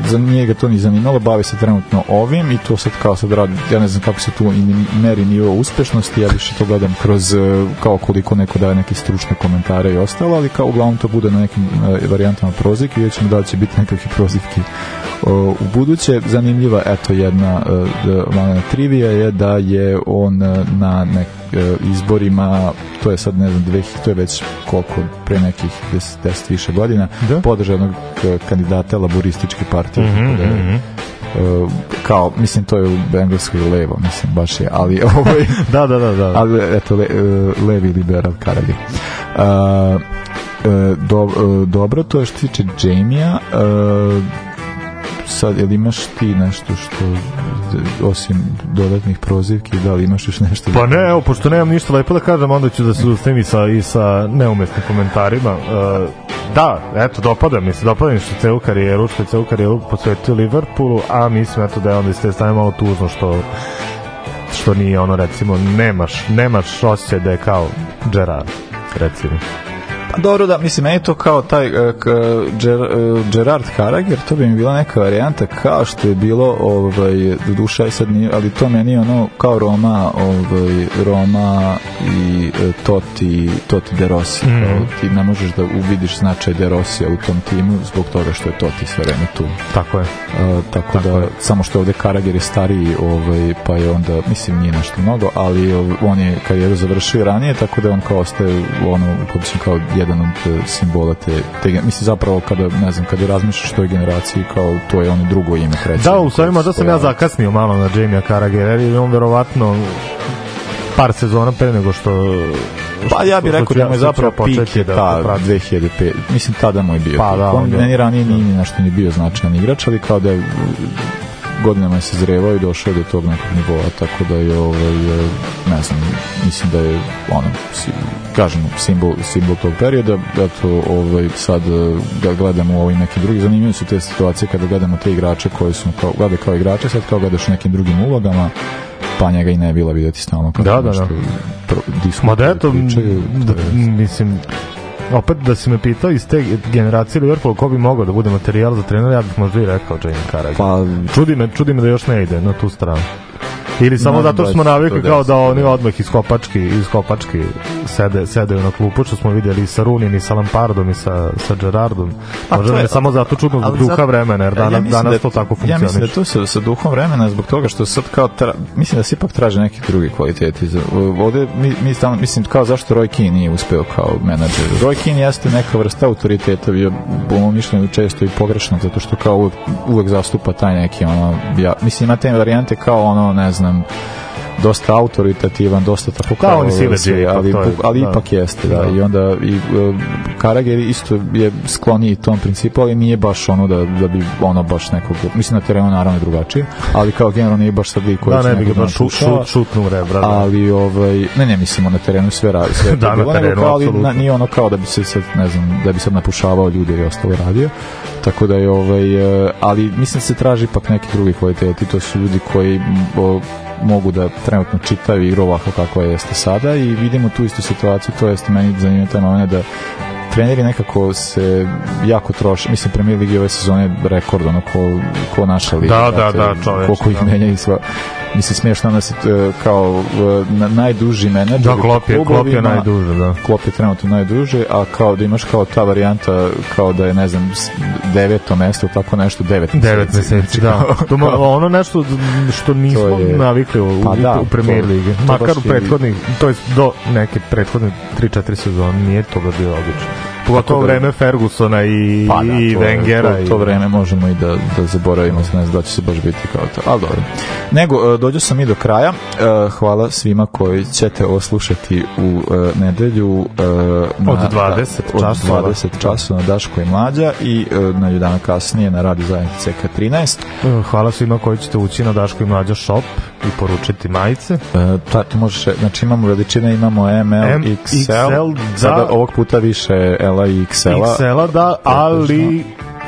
za njega to ni zanimalo, bavi se trenutno ovim i to sad kao sad radi, ja ne znam kako se tu meri nivo uspešnosti, ja više to gledam kroz, kao koliko neko daje neke stručne komentare i ostalo, ali kao uglavnom to bude na nekim varijantama prozivki, vidjet ćemo da će biti nekakve prozivki uh, u buduće. Zanimljiva, eto, jedna malena trivija je da je on na nek, uh, izborima, to je sad ne znam, dve, to je već koliko, pre nekih 10, 10 više godina, Da. podržao jednog uh, kandidata laborističke partije. Tako da je, mhm. uh, kao, mislim, to je u engleskoj levo, mislim, baš je, ali ovaj, Da, da, da, da. ali eto, le, uh, levi liberal Karagi. Uh, do, dobro, to je što se tiče Jamija. Uh, sad, jel imaš ti nešto što, osim dodatnih prozivki, da li imaš još nešto? Pa ne, evo, pošto nemam ništa lepo da kažem, onda ću da se ustavim i sa, i sa neumestnim komentarima. E, da, eto, dopada mi se, dopada mi što celu karijeru, što je celu karijeru posvetio Liverpoolu, a mislim, eto, da je onda iz te malo tužno što što nije ono recimo nemaš nemaš osjećaj da je kao Gerard recimo Pa dobro da, mislim, meni je to kao taj uh, Ger, uh, Gerard Karager, to bi mi bila neka varijanta kao što je bilo, ovaj, do duša je sad nije, ali to meni je ono kao Roma, ovaj, Roma i uh, Toti, Toti De Rossi. Mhm. Kao, ti ne možeš da uvidiš značaj De Rossija u tom timu zbog toga što je Toti sve vreme tu. tako je Uh, tako, da, samo što ovde Karager je stariji, ovaj, pa je onda, mislim, nije nešto mnogo, ali ov- on je karijeru završio ranije, tako da on kao ostaje ono, kao jedan od eh, simbola te, te, mislim, zapravo kada, ne znam, kada razmišljaš o toj generaciji, kao to je ono drugo ime, recimo. Da, u stvari možda sam ja zakasnio malo na Jamie Carragher, jer je on verovatno par sezona pre nego što Pa ja bih što rekao da mu je što zapravo pik je da- ta da pratim. 2005. Mislim, tada mu je bio. Pa pik. da, on, on je- meni ranije nije ni nešto ni bio značajan igrač, ali kao da je godinama je se zrevao i došao do tog nekog nivoa, tako da je ovaj, ne znam, mislim da je ono, si, kažem, simbol, simbol tog perioda, eto, ovaj, sad e, ga gledamo u ovim nekim drugim, zanimljive su te situacije kada gledamo te igrače koji su kao, glede kao igrače, sad kao gledaš u nekim drugim ulogama, pa njega i ne bila vidjeti stalno kako Da, da, da. pro- Ma da eto, pričaju, da, mislim, opet da si me pitao iz te generacije Liverpoola ko bi mogao da bude materijal za trenera, ja bih možda i rekao Jamie Carragher. Pa, Čudi me, čudi me da još ne ide na tu stranu. Ili samo zato što smo navikli kao da oni da. odmah iz kopački, iz kopački sede, sedeju na klupu, što smo vidjeli i sa Runim, i sa Lampardom, i sa, sa Gerardom. Pa, Možda je- je samo zato čudno zbog duha zato- vremena, jer Ja danas, mislim danas da- to tako Ja mislim da funkcioniše. to sa, sa duhom vremena zbog toga što sad kao tra, mislim da se ipak traže neki drugi kvaliteti. Za- Ovde mi, mi stalno, mislim kao zašto Roy Keane nije uspeo kao menadžer. Roy Keane jeste neka vrsta autoriteta, bio po mom mišljenju često i pogrešno zato što kao uvek, uvek zastupa taj neki ono, ja, mislim ima te varijante kao ono, ne znam, Um. Dosta autoritativan, dosta tako Da, on je sileđe ali, to je, ali da. ipak jeste, da, Da. i onda i uh, Karager isto je skloniji tom principu, ali nije baš ono da, da bi ono baš nekog, mislim na terenu naravno je drugačije, ali kao generalno nije baš sad lik koji Da, ne bi ga baš šut, šut, šutnu rebra. da. ali ovaj ne ne mislimo na terenu sve radi sve Da, na bilo, terenu, kao, ali na, nije ono kao da bi se sad ne znam da bi sad napušavao ljude i ostalo radio tako da je ovaj eh, ali mislim da se traži ipak neki drugi kvaliteti to su ljudi koji o, mogu da trenutno čitaju igru ovako kako jeste sada i vidimo tu istu situaciju to jeste meni zanimljivo taj moment da treneri nekako se jako troše, mislim Premier Ligi ove sezone rekord, ono ko, ko naša liga. Da, da, da, čoveče, Koliko ih da. menja i sva. Mislim, smiješno da e, kao na, najduži menadžer Da, u Klopp je, Klopp je najduže, da. Klopp je trenutno najduže, a kao da imaš kao ta varijanta kao da je, ne znam, deveto mesto, tako nešto, devet meseci. Devet meseci, da. To mo- ono nešto što nismo je- navikli u, Pa u, da, u premier ligi. Makar u prethodnih, to je do neke prethodne 3-4 sezone nije to baš bilo obično. Tako da- vreme Fergusona i, Pa da, i to Wengera. To, to vreme možemo i da, da zaboravimo, ne znam da će se baš biti kao to, ali dobro. Nego, e, dođo sam i do kraja. E, Hvala svima koji ćete ovo slušati u e, nedelju na, Od 20 od časova. 20 časova na Daško i Mlađa i na dana kasnije na Radio Zajednice CK13. E, Hvala svima koji ćete ući na Daško i Mlađa shop i poručiti majice. E, ta, to možeš, znači imamo veličine, imamo ML, M, XL, XL, da. sada ovog puta više L-a i XL-a. XL-a, da, ali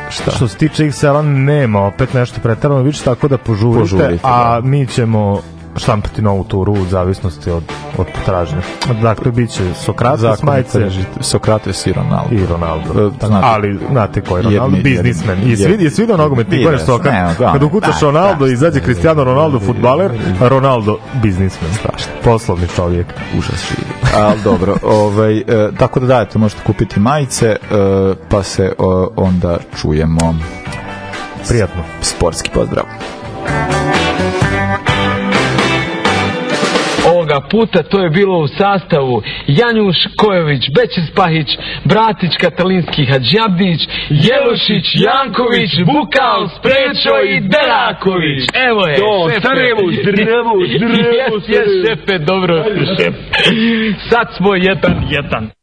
Šta? što se tiče XL-a nema opet nešto pretarano više, tako da požurite, Požurite, a da. mi ćemo štampati novu turu u zavisnosti od, od potražnje. Dakle, bit će Sokrates Zakon majice Sokrates i Ronaldo. i Ronaldo. E, znate- ali znate ko je Ronaldo? Jedni- Biznismen. I svi, je svi do nogometni Vidio gore da, Kad ukucaš da, Ronaldo, da. izađe Cristiano Ronaldo, futbaler, Ronaldo, biznismen. Strašno. Poslovni čovjek. užas živi. Ali dobro, ovaj, e, tako da dajete, možete kupiti majice, e, pa se onda čujemo. Prijatno. Sportski pozdrav. Ovoga puta to je bilo u sastavu Janjuš Kojović, Bećis Pahić, Bratić Katalinski Hadžabdić, Jelošić, Janković, Bukal, Sprečo i Deraković. Evo je, To. Sarajevo, zdravo, zdravo, Jes, jes, šefe, dobro. Sad smo jedan, jedan.